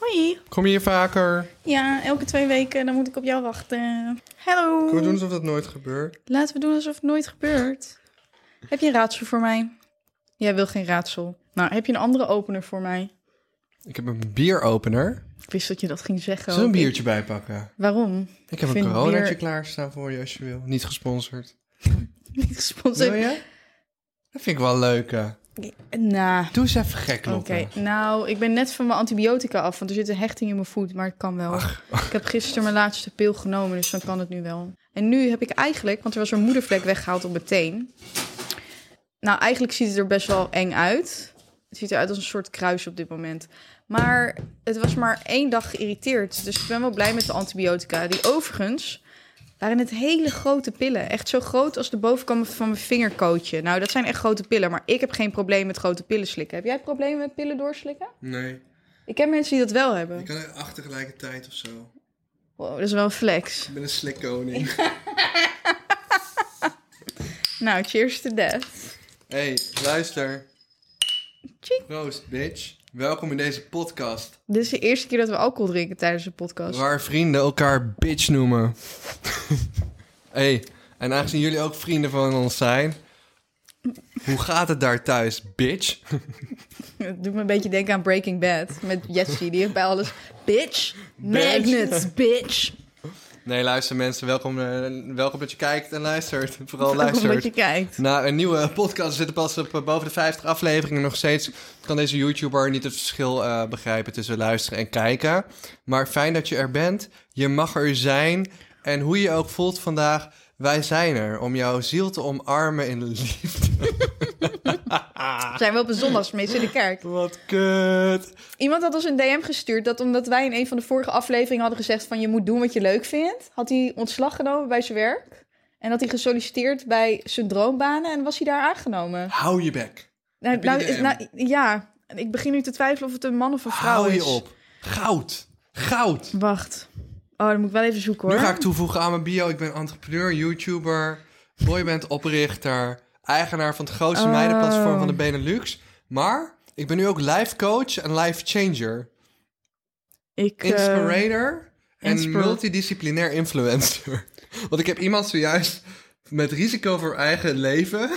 Hoi. kom je hier vaker? Ja, elke twee weken dan moet ik op jou wachten. Hallo. Kunnen we doen alsof dat nooit gebeurt? Laten we doen alsof het nooit gebeurt. Heb je een raadsel voor mij? Jij wil geen raadsel. Nou, heb je een andere opener voor mij? Ik heb een bieropener. Ik wist dat je dat ging zeggen. Zullen we een biertje bijpakken? Waarom? Ik heb Ik een vind coronaatje bier- klaarstaan voor je als je wil. Niet gesponsord. Niet Wil gesponsord. je? Dat vind ik wel leuk. Nou, Doe eens even gek, oké. Nou, ik ben net van mijn antibiotica af, want er zit een hechting in mijn voet, maar het kan wel. Ik heb gisteren mijn laatste pil genomen, dus dan kan het nu wel. En nu heb ik eigenlijk, want er was een moedervlek weggehaald op mijn teen. Nou, eigenlijk ziet het er best wel eng uit. Het ziet eruit als een soort kruis op dit moment. Maar het was maar één dag geïrriteerd. Dus ik ben wel blij met de antibiotica. Die overigens waren het hele grote pillen. Echt zo groot als de bovenkant van mijn vingerkootje. Nou, dat zijn echt grote pillen. Maar ik heb geen probleem met grote pillen slikken. Heb jij problemen met pillen doorslikken? Nee, Ik ken mensen die dat wel hebben. ik kan er acht tegelijkertijd of zo. Wow, dat is wel een flex. Ik ben een slikkoning. Nou, cheers to that. hey, luister. Cheek. Proost, bitch. Welkom in deze podcast. Dit is de eerste keer dat we alcohol drinken tijdens de podcast. Waar vrienden elkaar bitch noemen. hey, en aangezien jullie ook vrienden van ons zijn... Hoe gaat het daar thuis, bitch? Het doet me een beetje denken aan Breaking Bad. Met Jesse, die heeft bij alles... Bitch, magnets, bitch. Nee, luister mensen, welkom, eh, welkom dat je kijkt en luistert. Vooral Welkom luistert. dat je kijkt. Na een nieuwe podcast we zitten pas op eh, boven de 50 afleveringen. Nog steeds kan deze YouTuber niet het verschil eh, begrijpen tussen luisteren en kijken. Maar fijn dat je er bent. Je mag er zijn. En hoe je je ook voelt vandaag, wij zijn er om jouw ziel te omarmen in liefde. Zijn we op een zondagsmis in de kerk. Wat kut. Iemand had ons een DM gestuurd dat omdat wij in een van de vorige afleveringen hadden gezegd van je moet doen wat je leuk vindt, had hij ontslag genomen bij zijn werk. En had hij gesolliciteerd bij zijn droombanen en was hij daar aangenomen. Hou je bek. Nou, nou, nou, ja, ik begin nu te twijfelen of het een man of een vrouw Hou is. je op. Goud. Goud. Wacht. Oh, dan moet ik wel even zoeken hoor. Nu ga ik toevoegen aan mijn bio. Ik ben entrepreneur, YouTuber, boyband oprichter, eigenaar van het grootste Oh. meidenplatform van de Benelux. Maar ik ben nu ook life coach en life changer, ik, eh, inspirator en inspir- multidisciplinair influencer. Want ik heb iemand zojuist met risico voor eigen leven.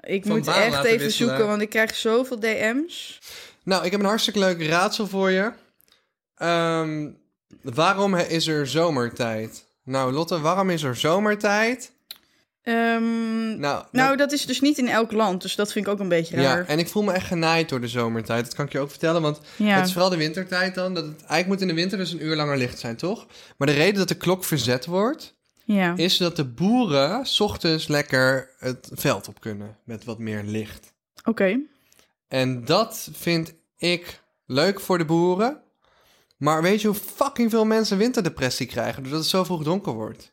ik moet echt even wisselen. zoeken, want ik krijg zoveel DM's. Nou, ik heb een hartstikke leuk raadsel voor je. Ehm, waarom is er zomertijd? Nou, Lotte, waarom is er zomertijd? Ehm, Nou, nou, dat is dus niet in elk land, dus dat vind ik ook een beetje Ja, raar. en ik voel me echt genaaid door de zomertijd. Dat kan ik je ook vertellen, want Ja. het is vooral de wintertijd dan. Dat het, eigenlijk moet in de winter dus een uur langer licht zijn, toch? Maar de reden dat de klok verzet wordt, ja. is dat de boeren 's ochtends lekker het veld op kunnen met wat meer licht. Oké. En dat vind ik leuk voor de boeren. Maar weet je hoe fucking veel mensen winterdepressie krijgen doordat het zo vroeg donker wordt?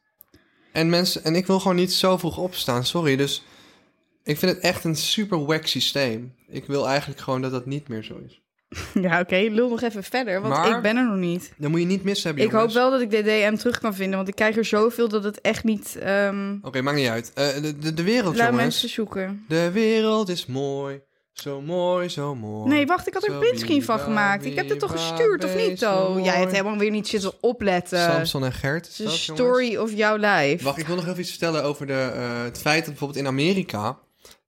En, mensen, en ik wil gewoon niet zo vroeg opstaan, sorry. Dus ik vind het echt een super wack systeem. Ik wil eigenlijk gewoon dat dat niet meer zo is. Ja, oké. Lul nog even verder, want Maar- ik ben er nog niet. Dan moet je niet missen hebben, Ik hoop wel dat ik de DM terug kan vinden, want ik krijg er zoveel dat het echt niet... ehm Oké, maakt niet uit. Eh, de, de, de wereld, laat jongens. mensen zoeken. De wereld is mooi. Zo mooi, zo mooi. Nee, wacht, ik had er een printscreen van gemaakt. Ik heb het toch gestuurd, of niet, mooi. Jij hebt helemaal weer niet zitten opletten. Samson en Gert. Het is een story of jouw life. Wacht, ik wil nog even iets vertellen over de, eh, het feit dat bijvoorbeeld in Amerika...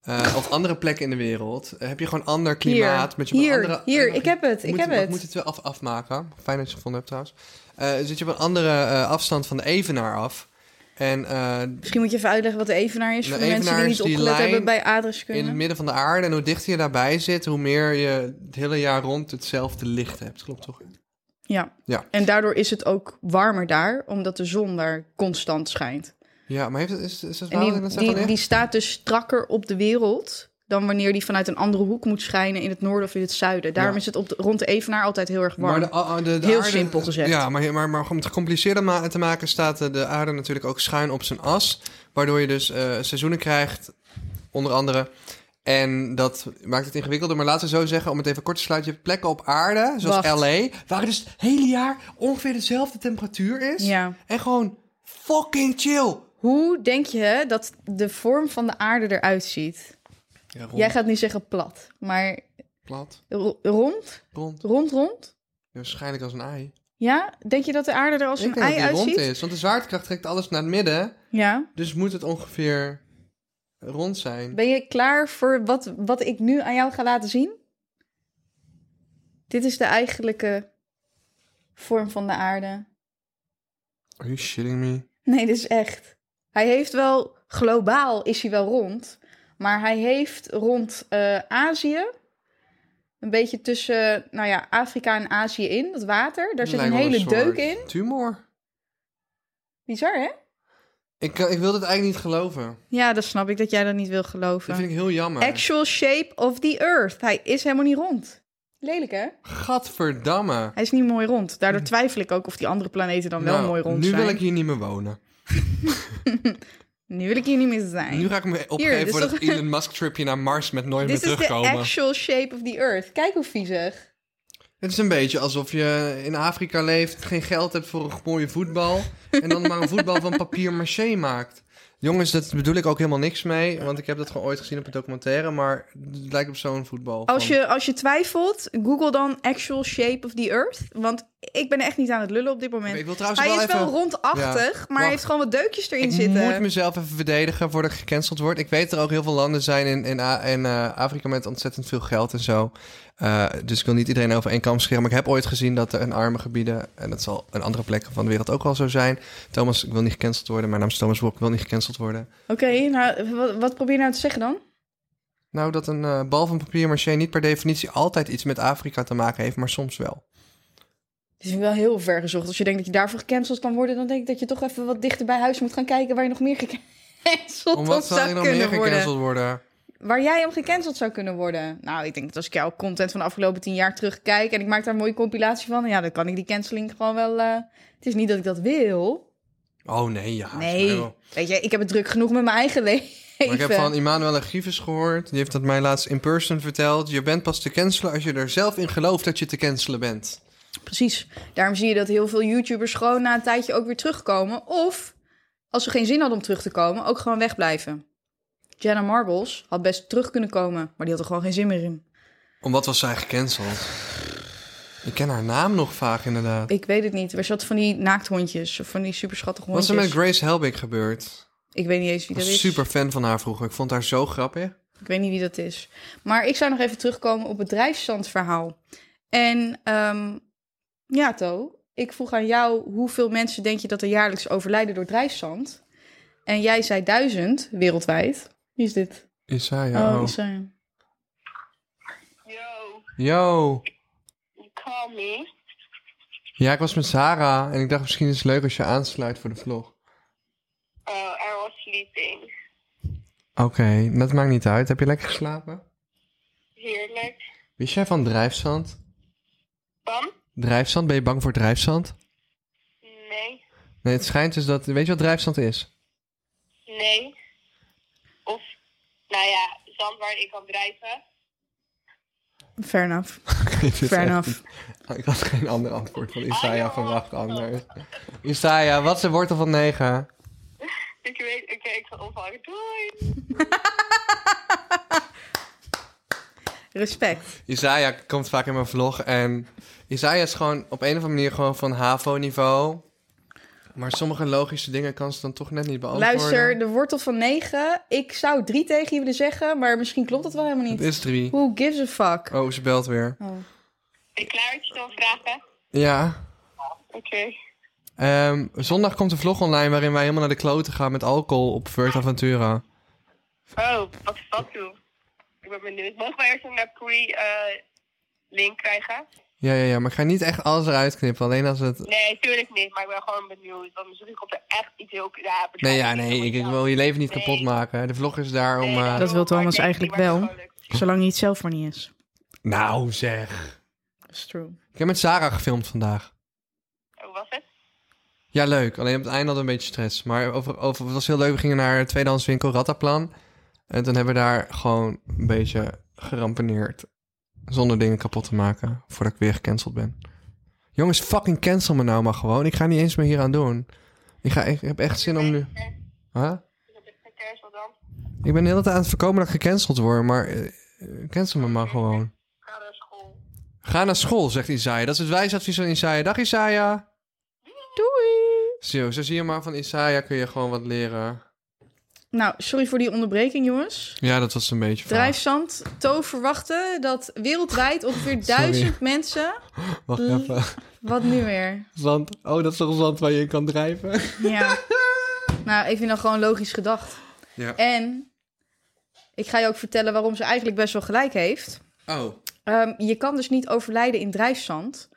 eh, of andere plekken in de wereld... eh, heb je gewoon ander klimaat. Hier, met je hier, andere, hier, ik heb het, ik moet, heb het. moet het wel af, afmaken. Fijn dat je het gevonden hebt trouwens. Zit je op een andere afstand van de evenaar af. En eh, Misschien moet je even uitleggen wat de evenaar is... Voor de mensen die niet die opgelet hebben bij in het midden van de aarde. En hoe dichter je daarbij zit, hoe meer je het hele jaar rond hetzelfde licht hebt. Klopt toch? Ja. Ja. En daardoor is het ook warmer daar, omdat de zon daar constant schijnt. Ja, maar heeft het, is, is dat En waar? die, die, die staat dus strakker op de wereld dan wanneer die vanuit een andere hoek moet schijnen in het noorden of in het zuiden. Daarom Ja. is het op de, rond de evenaar altijd heel erg warm. Maar de, ah, de, de Heel aarde- simpel gezegd. Ja, maar, maar, maar om het gecompliceerder te maken... staat de, de aarde natuurlijk ook schuin op zijn as. Waardoor je dus eh, seizoenen krijgt, onder andere. En dat maakt het ingewikkelder. Maar laten we zo zeggen, om het even kort te sluiten... je hebt plekken op aarde, zoals Wacht. L.A... waar dus het hele jaar ongeveer dezelfde temperatuur is. Ja. En gewoon fucking chill. Hoe denk je dat de vorm van de aarde eruit ziet? Ja, Jij gaat nu zeggen plat, maar plat, ro- rond? rond. Rond, rond? Waarschijnlijk als een ei. Ja? Denk je dat de aarde er als een ei die rond uitziet? is, want de zwaartekracht trekt alles naar het midden. Ja. Dus moet het ongeveer rond zijn. Ben je klaar voor wat, wat ik nu aan jou ga laten zien? Dit is de eigenlijke vorm van de aarde. Are you shitting me? Nee, dit is echt. Hij heeft wel, globaal is hij wel rond. Maar hij heeft rond eh, Azië, een beetje tussen, nou ja, Afrika en Azië in, dat water. Daar zit een Lijkt hele deuk in. Tumor. Bizar, hè? Ik, kan- ik wil dit eigenlijk niet geloven. Ja, dat snap ik dat jij dat niet wil Dat geloven. vind ik heel jammer. Actual shape of the earth. Hij is helemaal niet rond. Lelijk, hè? Gadverdamme. Hij is niet mooi rond. Daardoor twijfel ik ook of die andere planeten dan wel Nou, mooi rond nu zijn. wil ik hier niet meer wonen. Nu wil ik hier niet meer zijn. Nu ga ik me opgeven voor dat Elon Musk tripje naar Mars met nooit meer Dit is de terugkomen. actual shape of the earth. Kijk hoe viezig. Het is een beetje alsof je in Afrika leeft, geen geld hebt voor een mooie voetbal en dan maar een voetbal van papier maché maakt. Jongens, dat bedoel ik ook helemaal niks mee, want ik heb dat gewoon ooit gezien op een documentaire, maar het lijkt op zo'n voetbal. Als van- je, als je twijfelt, google dan actual shape of the earth. Want ik ben echt niet aan het lullen op dit moment. Ik wil trouwens Hij wel is even... wel rondachtig, maar hij heeft gewoon wat deukjes erin ik zitten. moet mezelf even verdedigen voordat ik gecanceld word. Ik weet er ook heel veel landen zijn in, in, eh, Afrika met ontzettend veel geld en zo. Eh, dus ik wil niet iedereen over één kam scheren. Maar ik heb ooit gezien dat er in arme gebieden, en dat zal in andere plekken van de wereld ook wel zo zijn. Thomas, ik wil niet gecanceld worden. Mijn naam is Thomas Wok, ik wil niet gecanceld worden. Oké, nou, wat, wat probeer je nou te zeggen dan? Nou, dat een eh, bal van papier maché niet per definitie altijd iets met Afrika te maken heeft, maar soms wel. Het is wel heel ver gezocht. Als je denkt dat je daarvoor gecanceld kan worden, dan denk ik dat je toch even wat dichter bij huis moet gaan kijken waar je nog meer gecanceld Om wat je zou nog kunnen meer worden. gecanceld worden? Waar jij om gecanceld zou kunnen worden. Nou, ik denk dat als ik jouw content van de afgelopen tien jaar terugkijk en ik maak daar een mooie compilatie van, ja, dan kan ik die canceling gewoon wel. eh, Het is niet dat ik dat wil. Oh nee, ja. Nee, weet je, ik heb het druk genoeg met mijn eigen leven. Maar ik heb van Immanuel Grievous gehoord. Die heeft dat mij laatst in person verteld. Je bent pas te cancelen als je er zelf in gelooft dat je te cancelen bent. Precies. Daarom zie je dat heel veel YouTubers gewoon na een tijdje ook weer terugkomen. Of als ze geen zin hadden om terug te komen, ook gewoon wegblijven. Jenna Marbles had best terug kunnen komen, maar die had er gewoon geen zin meer in. Om wat was zij gecanceld? Ik ken haar naam nog vaak inderdaad. Ik weet het niet. Er zat van die naakhondjes of van die superschattige Wat is hondjes. er met Grace Helbig gebeurd? Ik weet niet eens wie Ik dat was is. super fan van haar vroeger. Ik vond haar zo grappig. Ik weet niet wie dat is. Maar ik zou nog even terugkomen op het drijfstandverhaal. En ehm, ja, To, ik vroeg aan jou hoeveel mensen denk je dat er jaarlijks overlijden door drijfzand? En jij zei duizend wereldwijd. Wie is dit? Isaiah. oh, Oh, Isaiah. Yo, Yo. you call me? Ja, ik was met Sarah en ik dacht misschien is het leuk als je aansluit voor de vlog. Oh, I was sleeping. Oké, dat maakt niet uit. Heb je lekker geslapen? Heerlijk. Wist jij van drijfzand? Van? Drijfzand? Ben je bang voor drijfzand? Nee. Nee, het schijnt dus dat... Weet je wat drijfzand is? Nee. Of, nou ja, zand waar ik kan drijven. Fair enough. Fair echt- enough. Ik had geen ander antwoord van Isaiah verwacht anders. Isaiah, wat is de wortel van 9? Ik weet, oké, ik ga ophangen. Doei. Respect. Isaiah komt vaak in mijn vlog en Isaiah is gewoon op een of andere manier gewoon van HAVO-niveau. Maar sommige logische dingen kan ze dan toch net niet beantwoorden. Luister, de wortel van 9. Ik zou drie tegen je willen zeggen, maar misschien klopt dat wel helemaal Het niet. is drie. Who gives a fuck? Oh, ze belt weer. Oh. Ben je klaar met je dan vragen? Ja. Oké. Ehm, zondag komt een vlog online waarin wij helemaal naar de kloten gaan met alcohol op Ventura. Oh, wat is dat doen? Ik ben benieuwd. Mogen wij eerst een pre-link krijgen? Ja, ja, ja, maar ik ga niet echt alles eruit knippen. Alleen als het... Nee, tuurlijk niet. Maar ik ben gewoon benieuwd. Want misschien komt er echt iets heel... Ja, Nee, ja, nee, ik, ik wil je leven niet Nee. kapot maken. De vlog is daar om... eh, Dat wil Thomas eigenlijk wel. Zolang hij het zelf maar niet is. Nou, zeg. That's true. Ik heb met Sarah gefilmd vandaag. Hoe was het? Ja, leuk. Alleen op het einde hadden we een beetje stress. Maar over, over, het was heel leuk. We gingen naar tweedehandswinkel, Rattaplan. En toen hebben we daar gewoon een beetje gerampeneerd. Zonder dingen kapot te maken. Voordat ik weer gecanceld ben. Jongens, fucking cancel me nou maar gewoon. Ik ga niet eens meer hier aan doen. Ik, ga, ik heb echt zin om nu... Huh? Ik heb het gecanceld dan. Ik ben de hele tijd aan het voorkomen dat ik gecanceld word. Maar eh, cancel me maar gewoon. Ga naar school. Ga naar school, zegt Isaiah. Dat is het wijsadvies van Isaiah. Dag Isaiah. Doei! Zo, zo zie je maar van Isaiah kun je gewoon wat leren. Nou, sorry voor die onderbreking, jongens. Ja, dat was een beetje. Drijfzand. To verwachten dat wereldwijd ongeveer duizend mensen... Wacht even. Wat nu weer? Zand. Oh, dat is toch een zand waar je in kan drijven? Ja. nou, ik vind dat gewoon logisch gedacht. Ja. En ik ga je ook vertellen waarom ze eigenlijk best wel gelijk heeft. Oh. Ehm, je kan dus niet overlijden in drijfzand,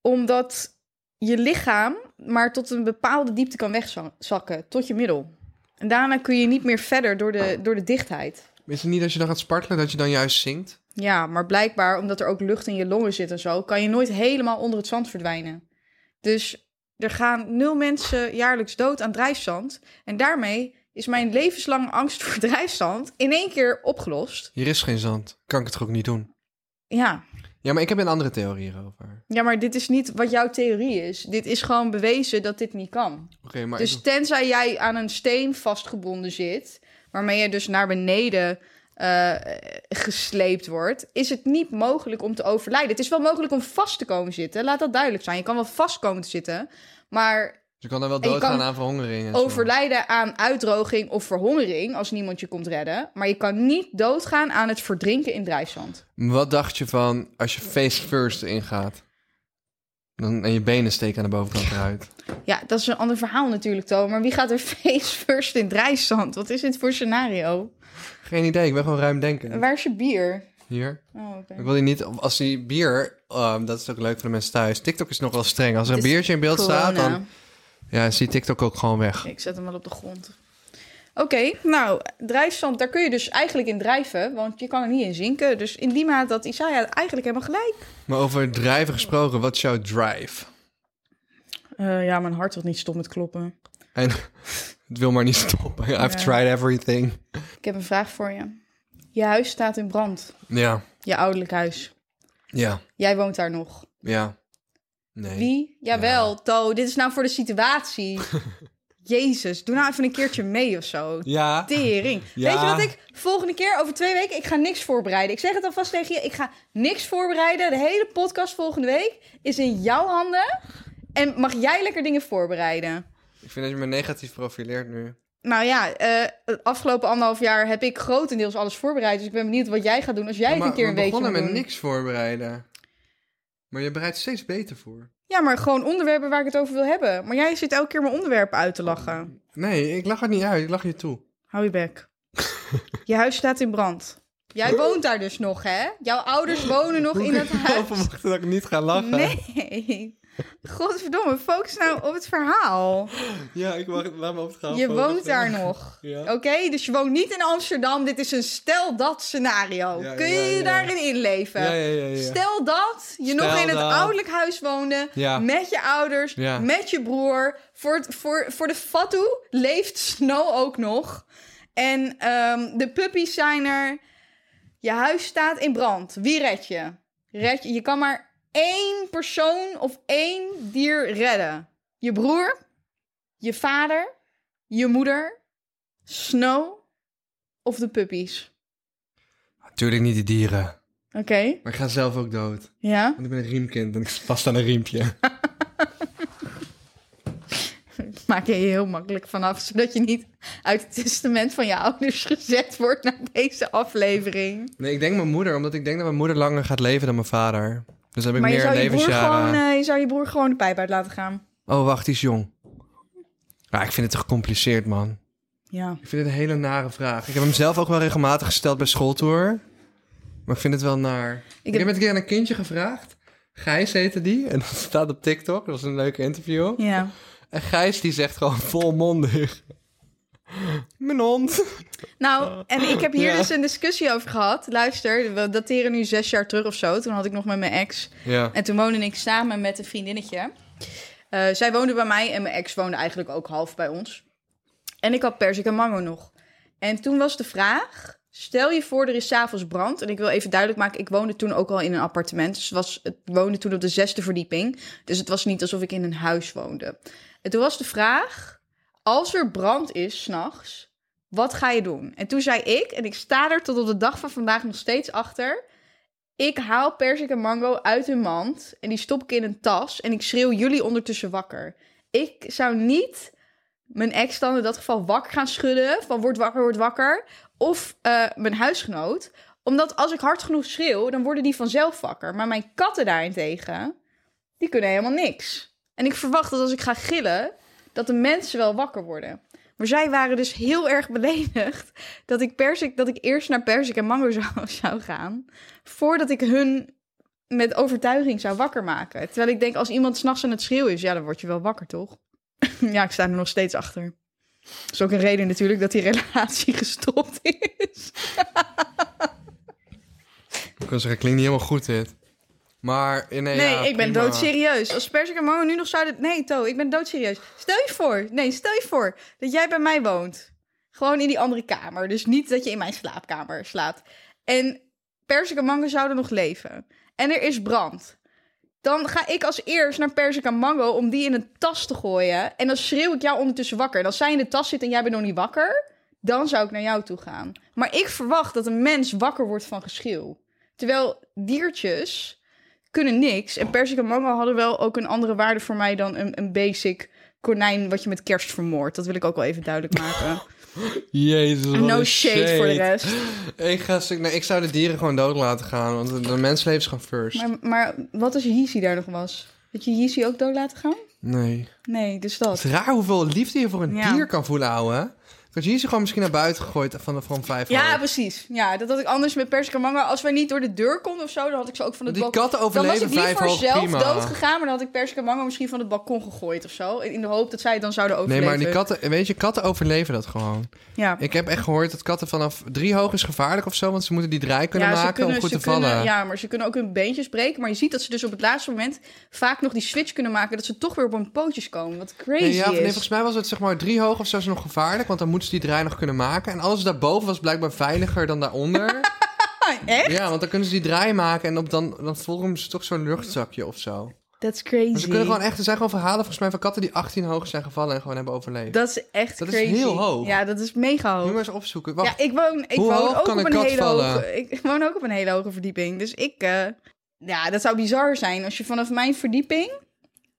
omdat je lichaam maar tot een bepaalde diepte kan wegzakken, tot je middel. En daarna kun je niet meer verder door de, door de dichtheid. Is het niet als je dan gaat spartelen dat je dan juist zinkt? Ja, maar blijkbaar, omdat er ook lucht in je longen zit en zo, kan je nooit helemaal onder het zand verdwijnen. Dus er gaan nul mensen jaarlijks dood aan drijfzand. En daarmee is mijn levenslange angst voor drijfzand in één keer opgelost. Hier is geen zand. Kan ik het toch ook niet doen? Ja, Ja, maar ik heb een andere theorie hierover. Ja, maar dit is niet wat jouw theorie is. Dit is gewoon bewezen dat dit niet kan. Oké, maar Dus ik- tenzij jij aan een steen vastgebonden zit, waarmee je dus naar beneden eh, gesleept wordt, is het niet mogelijk om te overlijden. Het is wel mogelijk om vast te komen zitten. Laat dat duidelijk zijn. Je kan wel vast komen te zitten, maar je kan dan wel doodgaan aan verhongering. en zo. overlijden aan uitdroging of verhongering als niemand je komt redden. Maar je kan niet doodgaan aan het verdrinken in drijfzand. Wat dacht je van als je face first ingaat? Dan, en je benen steken aan de bovenkant eruit. Ja, dat is een ander verhaal natuurlijk, Toon. Maar wie gaat er face first in drijfzand? Wat is dit voor scenario? Geen idee, ik ben gewoon ruim denken. Waar is je bier? Hier. Oh. Ik wil die niet, als die bier, ehm, dat is ook leuk voor de mensen thuis. TikTok is nog wel streng. Als er een biertje in beeld staat, dan ja, die TikTok ook gewoon weg. Ik zet hem wel op de grond. Oké, nou, drijfzand, daar kun je dus eigenlijk in drijven, want je kan er niet in zinken. Dus in die maat dat Isaiah eigenlijk helemaal gelijk. Maar over drijven gesproken, wat is jouw drive? Eh, ja, mijn hart wil niet stoppen met kloppen. En het wil maar niet stoppen. I've Ja. tried everything. Ik heb een vraag voor je. Je huis staat in brand. Ja, Je ouderlijk huis. ja, Jij woont daar nog. ja. Nee. Wie? Jawel, To, dit is nou voor de situatie. Jezus, doe nou even een keertje mee of zo. Ja. Tering. Ja. Weet je wat ik volgende keer over twee weken, ik ga niks voorbereiden. Ik zeg het alvast tegen je, ik ga niks voorbereiden. De hele podcast volgende week is in jouw handen. En mag jij lekker dingen voorbereiden? Ik vind dat je me negatief profileert nu. Nou ja, eh, het afgelopen anderhalf jaar heb ik grotendeels alles voorbereid. Dus ik ben benieuwd wat jij gaat doen als jij maar een keer een we weekje begonnen met niks voorbereiden. Maar je bereidt steeds beter voor. Ja, maar gewoon onderwerpen waar ik het over wil hebben. Maar jij zit elke keer mijn onderwerpen uit te lachen. Nee, ik lach het niet uit. Ik lach je toe. Hou je bek. je huis staat in brand. Jij woont daar dus nog, hè? Jouw ouders wonen nog in het huis. verwachten dat ik niet ga lachen? Nee. Godverdomme, focus nou op het verhaal. Ja, ik mag, laat me op het gaan. Je woont daar nog. Ja. Oké, dus je woont niet in Amsterdam. Dit is een stel dat scenario. Ja, Kun je je daarin inleven? Ja, ja, ja, ja. Stel dat je Stel nog in het ouderlijk huis woonde. Ja. Met je ouders, Ja. met je broer. Voor, voor, voor de fatu leeft Snow ook nog. En ehm, de puppies zijn er. Je huis staat in brand. Wie red je? Red je? Je kan maar één persoon of één dier redden. Je broer, je vader, je moeder, Snow of de puppies. Natuurlijk niet die dieren. Oké, Maar ik ga zelf ook dood. ja. Want ik ben een riemkind en ik zit vast aan een riempje. Maak je je heel makkelijk vanaf, zodat je niet uit het testament van je ouders gezet wordt naar deze aflevering. Nee, ik denk mijn moeder, omdat ik denk dat mijn moeder langer gaat leven dan mijn vader. Dus heb ik Maar je meer zou je, broer levensjaren. gewoon, eh, je zou je broer gewoon de pijp uit laten gaan. Oh, wacht, die is jong. Ja, ik vind het te gecompliceerd, man. Ja. Ik vind het een hele nare vraag. Ik heb hem zelf ook wel regelmatig gesteld bij schooltour. Maar ik vind het wel naar. Ik, heb- heb een keer aan een kindje gevraagd. Gijs heette die. En dat staat op TikTok. Dat was een leuke interview. Ja. En Gijs die zegt gewoon volmondig... Mijn hond. Nou, en ik heb hier Ja. dus een discussie over gehad. Luister, we dateren nu zes jaar terug of zo. Toen had ik nog met mijn ex. Ja. En toen woonde ik samen met een vriendinnetje. Eh, zij woonde bij mij en mijn ex woonde eigenlijk ook half bij ons. En ik had persik en mango nog. En toen was de vraag... Stel je voor, er is s'avonds brand. En ik wil even duidelijk maken, ik woonde toen ook al in een appartement. Dus was, het woonde toen op de zesde verdieping. Dus het was niet alsof ik in een huis woonde. En toen was de vraag, als er brand is s'nachts, wat ga je doen? En toen zei ik, en ik sta er tot op de dag van vandaag nog steeds achter... Ik haal persik en mango uit hun mand en die stop ik in een tas en ik schreeuw jullie ondertussen wakker. Ik zou niet mijn ex dan in dat geval wakker gaan schudden van word wakker, word wakker. Of eh, mijn huisgenoot. Omdat als ik hard genoeg schreeuw, dan worden die vanzelf wakker. Maar mijn katten daarentegen, die kunnen helemaal niks. En ik verwacht dat als ik ga gillen, dat de mensen wel wakker worden. Maar zij waren dus heel erg beledigd dat ik, persik, dat ik eerst naar persik en mango zou, gaan. Voordat ik hun met overtuiging zou wakker maken. Terwijl ik denk, als iemand s'nachts aan het schreeuwen is, ja, dan word je wel wakker, toch? ja, ik sta er nog steeds achter. Dat is ook een reden natuurlijk dat die relatie gestopt is. Ik wil zeggen, klinkt niet helemaal goed dit. Maar eh, nee, Nee, ja, ik ben prima. doodserieus. Als Persik en Mango nu nog zouden... Nee, To, ik ben doodserieus. Stel je voor, nee, stel je voor dat jij bij mij woont. Gewoon in die andere kamer. Dus niet dat je in mijn slaapkamer slaapt. En Persik en Mango zouden nog leven. En er is brand. Dan ga ik als eerst naar Persik en Mango om die in een tas te gooien. En dan schreeuw ik jou ondertussen wakker. En als zij in de tas zit en jij bent nog niet wakker... dan zou ik naar jou toe gaan. Maar ik verwacht dat een mens wakker wordt van geschreeuw. Terwijl diertjes kunnen niks. En persik en mango hadden wel ook een andere waarde voor mij dan een, een basic konijn wat je met kerst vermoordt. Dat wil ik ook wel even duidelijk maken. Jezus, no shade, voor de rest. Ik, ga, nee, ik zou de dieren gewoon dood laten gaan, want de, de mensenlevens gaan first. Maar, maar wat als Yeezy daar nog was? Had je Yeezy ook dood laten gaan? Nee. Nee, dus Het dat. is raar hoeveel liefde je voor een Ja. dier kan voelen, ouwe. Had je gewoon misschien naar buiten gegooid van de van vijf Ja, precies. Ja, dat had ik anders met persik en mango. Als wij niet door de deur konden of zo, dan had ik ze ook van het Die katten Dan was overleven ik liever zelf prima. dood gegaan, maar dan had ik persik en mango misschien van het balkon gegooid of zo. In de hoop dat zij het dan zouden Nee, overleven. maar die katten, weet je, katten overleven dat gewoon. Ja. Ik heb echt gehoord dat katten vanaf drie hoog is gevaarlijk of zo, want ze moeten die draai kunnen Ja, maken kunnen- om goed te vallen. kunnen- ja, maar ze kunnen ook hun beentjes breken. Maar je ziet dat ze dus op het laatste moment vaak nog die switch kunnen maken... dat ze toch weer op hun pootjes komen. Wat crazy Nee, ja, nee, volgens mij was het zeg maar drie hoog of zo is nog gevaarlijk, want dan moeten die draai nog kunnen maken. En alles daarboven was blijkbaar veiliger dan daaronder. Echt? ja, want dan kunnen ze die draai maken en op dan, dan vormen ze toch zo'n luchtzakje of zo. That's crazy. Maar ze kunnen gewoon echt, er zijn gewoon verhalen volgens mij van katten die 18 hoog zijn gevallen en gewoon hebben overleefd. Dat is echt Dat is crazy. heel hoog. Ja, dat is mega hoog. maar eens opzoeken. Wacht, Ja, ik woon, ik Hoe woon ook op een hele vallen? hoge... Ik woon ook op een hele hoge verdieping. Dus ik... eh, ja, dat zou bizar zijn als je vanaf mijn verdieping...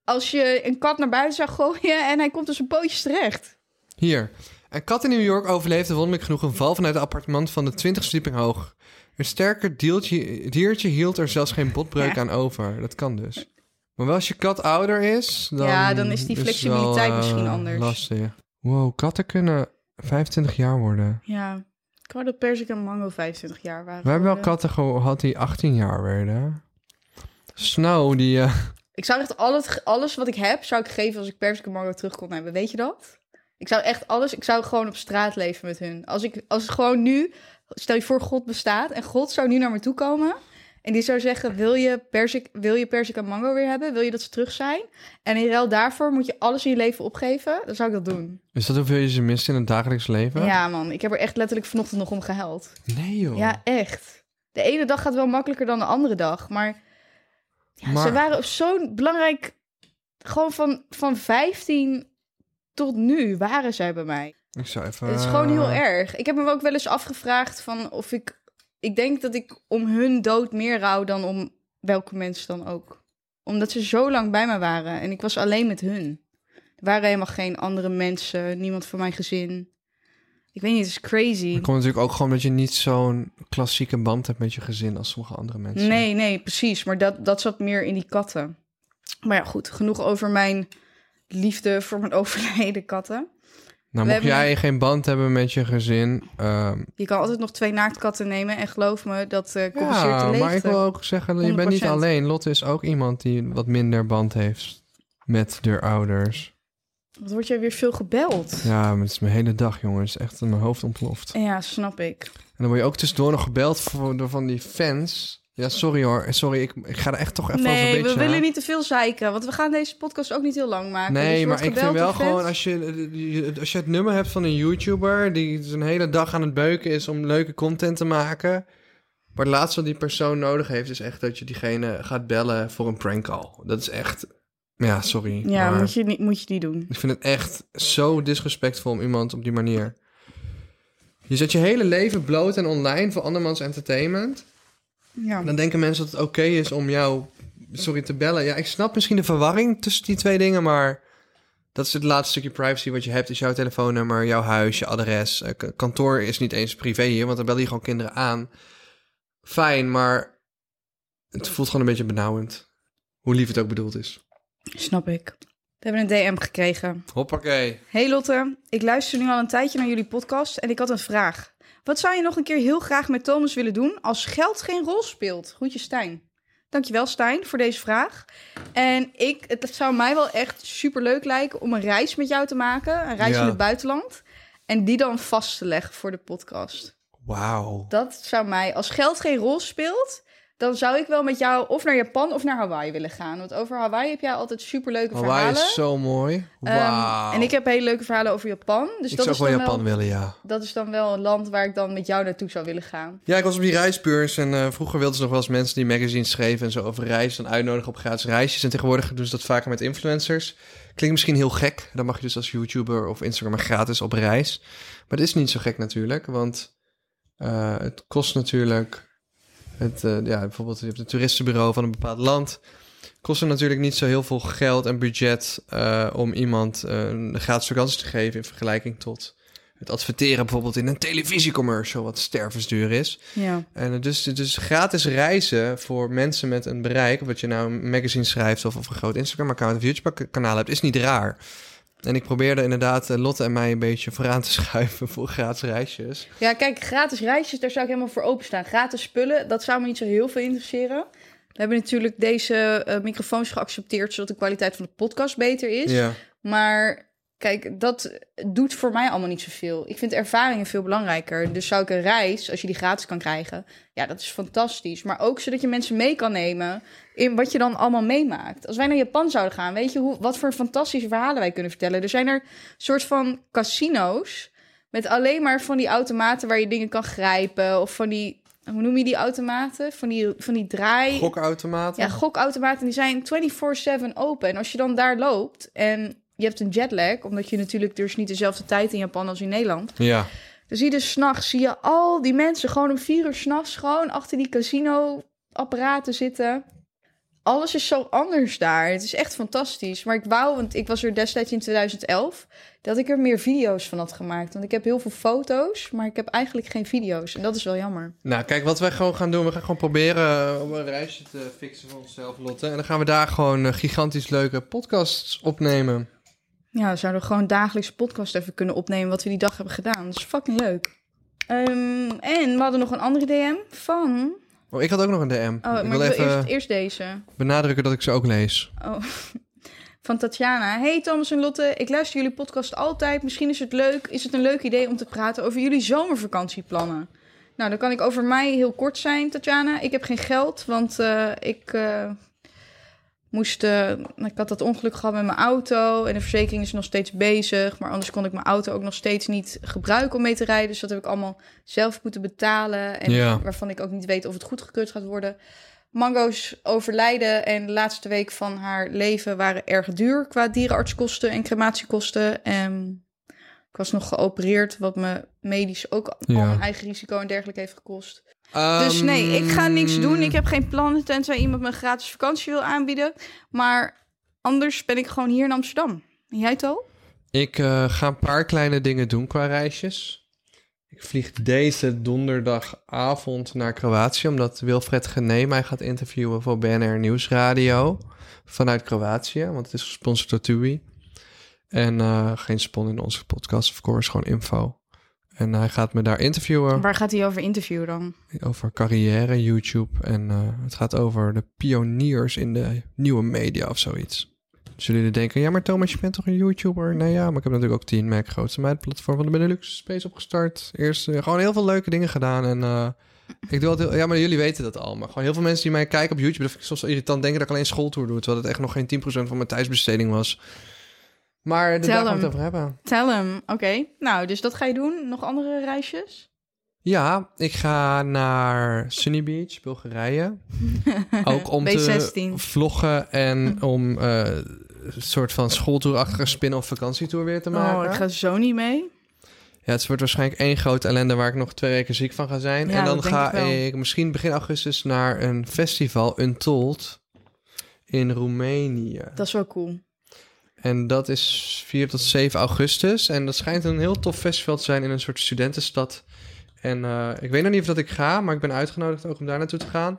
als je een kat naar buiten zou gooien... en hij komt op zijn pootjes terecht. hier. Een kat in New York overleefde wonderlijk genoeg een val vanuit het appartement van de 20 verdieping hoog. Een sterker diertje, diertje hield er zelfs geen botbreuk Ja. aan over. Dat kan dus. Maar wel als je kat ouder is, dan, Ja, dan is die flexibiliteit wel, eh, misschien anders. Lastig. Wow, katten kunnen 25 jaar worden. Ja, ik wou dat persik en mango 25 jaar waren. We hebben wel katten gehad die 18 jaar werden. Snow, die... eh, Ik zou echt al het, alles wat ik heb, zou ik geven als ik persik en mango terug kon hebben. Weet je dat? Ik zou echt alles, ik zou gewoon op straat leven met hun. Als ik, als het gewoon nu, stel je voor God bestaat en God zou nu naar me toe komen en die zou zeggen, wil je persik, wil je persik en mango weer hebben? Wil je dat ze terug zijn? En in ruil daarvoor moet je alles in je leven opgeven. Dan zou ik dat doen. is dat hoeveel je ze mist in het dagelijks leven? Ja man, ik heb er echt letterlijk vanochtend nog om gehuild. Nee joh. Ja, echt. De ene dag gaat wel makkelijker dan de andere dag. Maar, ja, Maar- ze waren op zo'n belangrijk... Gewoon van, van 15 tot nu waren zij bij mij. Ik zou even... Het is gewoon heel eh, erg. Ik heb me ook wel eens afgevraagd van of ik... Ik denk dat ik om hun dood meer rouw dan om welke mensen dan ook. Omdat ze zo lang bij me waren en ik was alleen met hun. Er waren helemaal geen andere mensen, niemand van mijn gezin. Ik weet niet, het is crazy. Het komt natuurlijk ook gewoon dat je niet zo'n klassieke band hebt met je gezin als sommige andere mensen. Nee, nee, precies. Maar dat, dat zat meer in die katten. Maar ja, goed. Genoeg over mijn liefde voor mijn overleden katten. Nou, mocht hebben jij geen band hebben met je gezin... ehm, Je kan altijd nog twee naaktkatten nemen en geloof me, dat eh compenseert de ja, leegte. maar ik wil ook zeggen, je bent niet 100%. alleen. Lotte is ook iemand die wat minder band heeft met de ouders. Wat word jij weer veel gebeld? Ja, het is mijn hele dag, jongens. Echt mijn hoofd ontploft. Ja, snap ik. En dan word je ook tussendoor nog gebeld voor, door van die fans. Ja, sorry hoor. Sorry, ik, ik ga er echt toch even over een Nee, beetje we willen niet te veel zeiken, want we gaan deze podcast ook niet heel lang maken. Dus Nee, je maar ik vind wel gewoon als je, die- als je het nummer hebt van een YouTuber die zijn hele dag aan het beuken is om leuke content te maken. Maar het laatste wat die persoon nodig heeft is echt dat je diegene gaat bellen voor een prank call. Dat is echt, ja, sorry. Ja, moet je, niet, moet je die doen. Ik vind het echt zo disrespectvol om iemand op die manier. Je zet je hele leven bloot en online voor andermans entertainment. Ja. Dan denken mensen dat het oké is om jou, sorry, te bellen. Ja, ik snap misschien de verwarring tussen die twee dingen, maar dat is het laatste stukje privacy wat je hebt. Is jouw telefoonnummer, jouw huis, je adres. Eh, kantoor is niet eens privé hier, want dan bel je gewoon kinderen aan. Fijn, maar het voelt gewoon een beetje benauwend. Hoe lief het ook bedoeld is. Snap ik. We hebben een DM gekregen. Hoppakee. Hey Lotte, ik luister nu al een tijdje naar jullie podcast en ik had een vraag. Wat zou je nog een keer heel graag met Thomas willen doen als geld geen rol speelt? Groetje Stijn. Dankjewel Stijn voor deze vraag. En ik, het zou mij wel echt super leuk lijken om een reis met jou te maken. Een reis Ja. in het buitenland. En die dan vast te leggen voor de podcast. Wauw. Dat zou mij, als geld geen rol speelt, dan zou ik wel met jou of naar Japan of naar Hawaii willen gaan. Want over Hawaii heb jij altijd super leuke Hawaii verhalen. is zo mooi. Ehm, en ik heb hele leuke verhalen over Japan. Dus ik dat zou is wel dan Japan wel, willen, ja. dat is dan wel een land waar ik dan met jou naartoe zou willen gaan. Ja, ik was op die reisbeurs en eh, vroeger wilden ze nog wel eens mensen die magazines schreven en zo over reizen dan uitnodigen op gratis reisjes. En tegenwoordig doen ze dat vaker met influencers. Klinkt misschien heel gek. Dan mag je dus als YouTuber of Instagrammer gratis op reis. Maar dat is niet zo gek natuurlijk, want eh, het kost natuurlijk... Het, eh, ja, bijvoorbeeld je hebt een toeristenbureau van een bepaald land. Kost er natuurlijk niet zo heel veel geld en budget eh, om iemand eh, een gratis vakantie te geven in vergelijking tot het adverteren bijvoorbeeld in een televisiecommercial, wat stervensduur is. Ja. En dus, dus gratis reizen voor mensen met een bereik, of wat je nou een magazine schrijft of, of een groot Instagram-account of YouTube-kanaal hebt, is niet raar. En ik probeerde inderdaad eh, Lotte en mij een beetje vooraan te schuiven voor gratis reisjes. ja, kijk, gratis reisjes, daar zou ik helemaal voor openstaan. Gratis spullen, dat zou me niet zo heel veel interesseren. We hebben natuurlijk deze eh, microfoons geaccepteerd, zodat de kwaliteit van de podcast beter is. Ja. Maar kijk, dat doet voor mij allemaal niet zoveel. Ik vind ervaringen veel belangrijker. Dus zou ik een reis, als je die gratis kan krijgen, ja, dat is fantastisch. Maar ook zodat je mensen mee kan nemen in wat je dan allemaal meemaakt. Als wij naar Japan zouden gaan, weet je hoe, wat voor fantastische verhalen wij kunnen vertellen. Er zijn er soort van casino's met alleen maar van die automaten waar je dingen kan grijpen. Of van die, hoe noem je die automaten? Van die, van die draai... Gokautomaten. Ja, gokautomaten die zijn 24/7 open. En als je dan daar loopt en je hebt een jetlag, omdat je natuurlijk dus niet dezelfde tijd in Japan als in Nederland. ja. Dan zie je dus s'nachts, zie je al die mensen gewoon om vier uur s'nachts gewoon achter die casino-apparaten zitten. Alles is zo anders daar. Het is echt fantastisch. Maar ik wou, want ik was er destijds in 2011, dat ik er meer video's van had gemaakt. Want ik heb heel veel foto's, maar ik heb eigenlijk geen video's. En dat is wel jammer. Nou, kijk, wat wij gewoon gaan doen, we gaan gewoon proberen eh, om een reisje te fixen voor onszelf, Lotte. En dan gaan we daar gewoon eh, gigantisch leuke podcasts opnemen. Ja, we zouden gewoon dagelijks podcast even kunnen opnemen wat we die dag hebben gedaan. Dat is fucking leuk. Ehm, en we hadden nog een andere DM van... Oh, ik had ook nog een DM. Oh, ik wil ik wil eerst, eerst deze. benadrukken dat ik ze ook lees. Oh. Van Tatjana. Hey Thomas en Lotte, ik luister jullie podcast altijd. Misschien is het leuk, is het een leuk idee om te praten over jullie zomervakantieplannen. Nou, dan kan ik over mij heel kort zijn, Tatjana. Ik heb geen geld, want eh, ik eh, moest... eh, ik had dat ongeluk gehad met mijn auto en de verzekering is nog steeds bezig. Maar anders kon ik mijn auto ook nog steeds niet gebruiken om mee te rijden. Dus dat heb ik allemaal zelf moeten betalen. En Ja. waarvan ik ook niet weet of het goedgekeurd gaat worden. Mango's overlijden en de laatste week van haar leven waren erg duur qua dierenartskosten en crematiekosten. En ik was nog geopereerd, wat me medisch ook al Ja. mijn eigen risico en dergelijke heeft gekost. Dus nee, ik ga niks Ehm, doen. Ik heb geen plannen tenzij iemand me een gratis vakantie wil aanbieden. Maar anders ben ik gewoon hier in Amsterdam. En jij To? Ik eh, ga een paar kleine dingen doen qua reisjes. Ik vlieg deze donderdagavond naar Kroatië, omdat Wilfred Gené mij gaat interviewen voor BNR Nieuwsradio vanuit Kroatië, want het is gesponsord door TUI. En eh, geen spon in onze podcast, of course, gewoon info. En hij gaat me daar interviewen Waar gaat hij over interviewen dan? over carrière, YouTube. En eh, het gaat over de pioniers in de nieuwe media of zoiets. Zullen jullie denken, ja maar Thomas, je bent toch een YouTuber? Nee ja, maar ik heb natuurlijk ook 10 Mac, grootste meidplatform van de Benelux Space opgestart. Eerst eh, gewoon heel veel leuke dingen gedaan en... eh, ik doe altijd, ja, maar jullie weten dat al. Maar gewoon heel veel mensen die mij kijken op YouTube, dat vind ik soms wel irritant, denken dat ik alleen schooltour doe. Terwijl het echt nog geen 10% van mijn thuisbesteding was. Maar daar gaan we het over hebben. Tell hem. Oké. Nou, dus dat ga je doen. Nog andere reisjes? Ja, ik ga naar Sunny Beach, Bulgarije. Ook om te B16. vloggen en om eh, een soort van schooltourachtige spin-off vakantietour weer te maken. Oh, ik ga zo niet mee. Ja, het wordt waarschijnlijk één grote ellende waar ik nog twee weken ziek van ga zijn. Ja, en dan ga ik ik misschien begin augustus naar een festival, Untold, in Roemenië. Dat is wel cool. En dat is 4 tot 7 augustus. En dat schijnt een heel tof festival te zijn in een soort studentenstad. En eh, ik weet nog niet of dat ik ga, maar ik ben uitgenodigd ook om daar naartoe te gaan.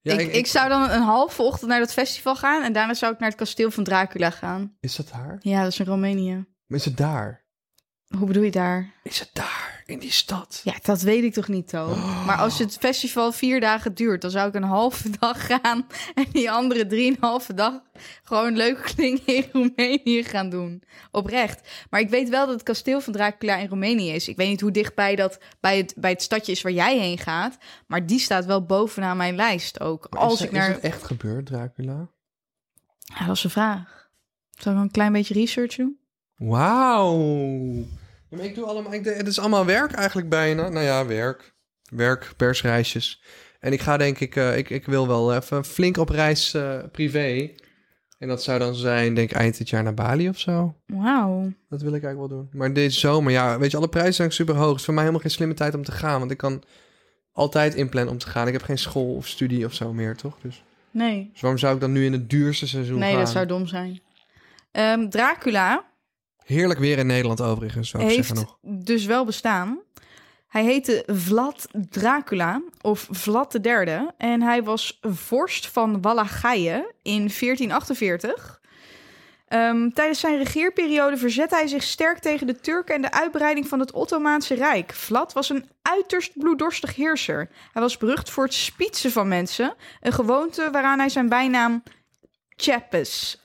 Ja, ik, ik, zou dan een halve ochtend naar dat festival gaan... en daarna zou ik naar het kasteel van Dracula gaan. Is dat daar? Ja, dat is in Roemenië. Maar is het daar? Hoe bedoel je daar? Is het daar, in die stad? Ja, dat weet ik toch niet, To. Maar als het festival vier dagen duurt... dan zou ik een halve dag gaan... en die andere drieënhalve dag... gewoon leuke dingen in Roemenië gaan doen. Oprecht. Maar ik weet wel dat het kasteel van Dracula in Roemenië is. Ik weet niet hoe dichtbij dat bij het, bij het stadje is waar jij heen gaat... maar die staat wel bovenaan mijn lijst ook. Maar Als is, ik naar... is het echt gebeurd, Dracula? Ja, dat is een vraag. Zal ik een klein beetje research doen? Wauw. Ja, maar ik doe allemaal, ik, het is allemaal werk eigenlijk bijna. Nou ja, werk. Werk, persreisjes. En ik ga denk ik, eh, ik, ik wil wel even flink op reis eh, privé. En dat zou dan zijn, denk ik, eind dit jaar naar Bali of zo. Wauw. Dat wil ik eigenlijk wel doen. Maar deze zomer, ja, weet je, alle prijzen zijn super hoog. Het is voor mij helemaal geen slimme tijd om te gaan. Want ik kan altijd inplannen om te gaan. Ik heb geen school of studie of zo meer, toch? Dus, Nee. dus waarom zou ik dan nu in het duurste seizoen Nee, gaan? dat zou dom zijn. Ehm, Dracula Heerlijk weer in Nederland overigens, zou ik zeggen heeft nog. dus wel bestaan. Hij heette Vlad Dracula, of Vlad de derde. En hij was vorst van Wallachije in 1448. Ehm, tijdens zijn regeerperiode verzette hij zich sterk tegen de Turken en de uitbreiding van het Ottomaanse Rijk. Vlad was een uiterst bloeddorstig heerser. Hij was berucht voor het spietsen van mensen, een gewoonte waaraan hij zijn bijnaam Chappes,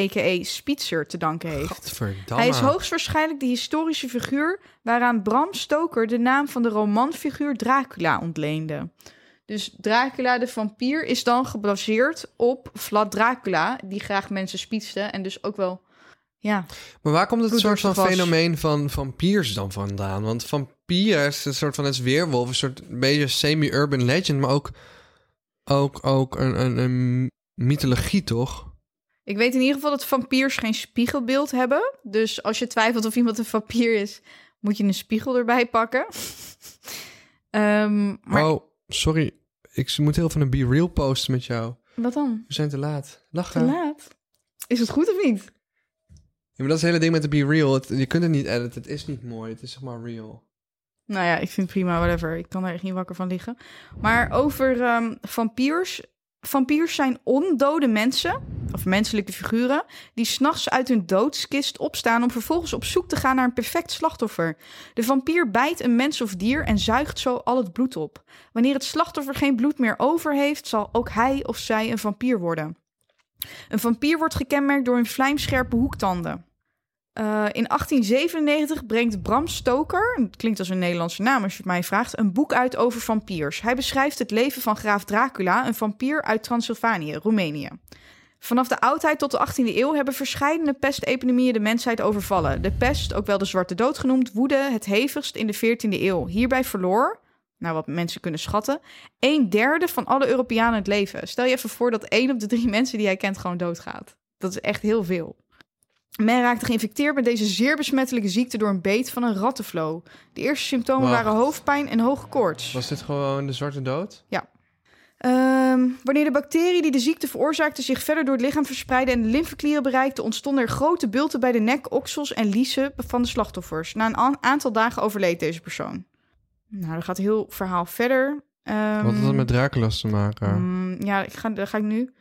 a.k.a. Spietser, te danken heeft. Hij is hoogstwaarschijnlijk de historische figuur waaraan Bram Stoker de naam van de romanfiguur Dracula ontleende. Dus Dracula de vampier is dan gebaseerd op Vlad Dracula, die graag mensen spietste en dus ook wel, ja, Maar waar komt het soort van was. fenomeen van vampiers dan vandaan? Want vampier is een soort van het weerwolf, een soort een beetje semi-urban legend, maar ook, ook, ook een, een, een mythologie, toch? Ik weet in ieder geval dat vampiers geen spiegelbeeld hebben. Dus als je twijfelt of iemand een vampier is, moet je een spiegel erbij pakken. Ehm, maar Oh, sorry. Ik moet heel van een Be Real posten met jou. wat dan? We zijn te laat. Te Lachen. laat? Is het goed of niet? Ja, maar dat is het hele ding met de Be Real. Het- je kunt het niet editen. Het is niet mooi. Het is zeg maar real. Nou ja, ik vind het prima, whatever. Ik kan er echt niet wakker van liggen. Maar over ehm, vampiers. Vampiers zijn ondode mensen, of menselijke figuren, die s'nachts uit hun doodskist opstaan om vervolgens op zoek te gaan naar een perfect slachtoffer. De vampier bijt een mens of dier en zuigt zo al het bloed op. Wanneer het slachtoffer geen bloed meer over heeft, zal ook hij of zij een vampier worden. Een vampier wordt gekenmerkt door hun vlijmscherpe hoektanden. Eh, in 1897 brengt Bram Stoker, het klinkt als een Nederlandse naam als je het mij vraagt, een boek uit over vampiers. Hij beschrijft het leven van graaf Dracula, een vampier uit Transylvanië, Roemenië. Vanaf de oudheid tot de 18e eeuw hebben verschillende pestepidemieën de mensheid overvallen. De pest, ook wel de Zwarte Dood genoemd, woedde het hevigst in de 14e eeuw. Hierbij verloor, nou wat mensen kunnen schatten, een derde van alle Europeanen het leven. Stel je even voor dat één op de drie mensen die jij kent gewoon doodgaat. Dat is echt heel veel. Men raakte geïnfecteerd met deze zeer besmettelijke ziekte door een beet van een rattenflo. De eerste symptomen Wacht. waren hoofdpijn en hoge koorts. Was dit gewoon de zwarte dood? Ehm, wanneer de bacterie die de ziekte veroorzaakte zich verder door het lichaam verspreidde en de lymfeklieren bereikte, ontstonden er grote bulten bij de nek, oksels en liezen van de slachtoffers. Na een aantal dagen overleed deze persoon. Nou, dan gaat het heel verhaal verder. Ehm, Wat had dat met Dracula's te maken? mm, ja, ik ga, daar ga ik nu.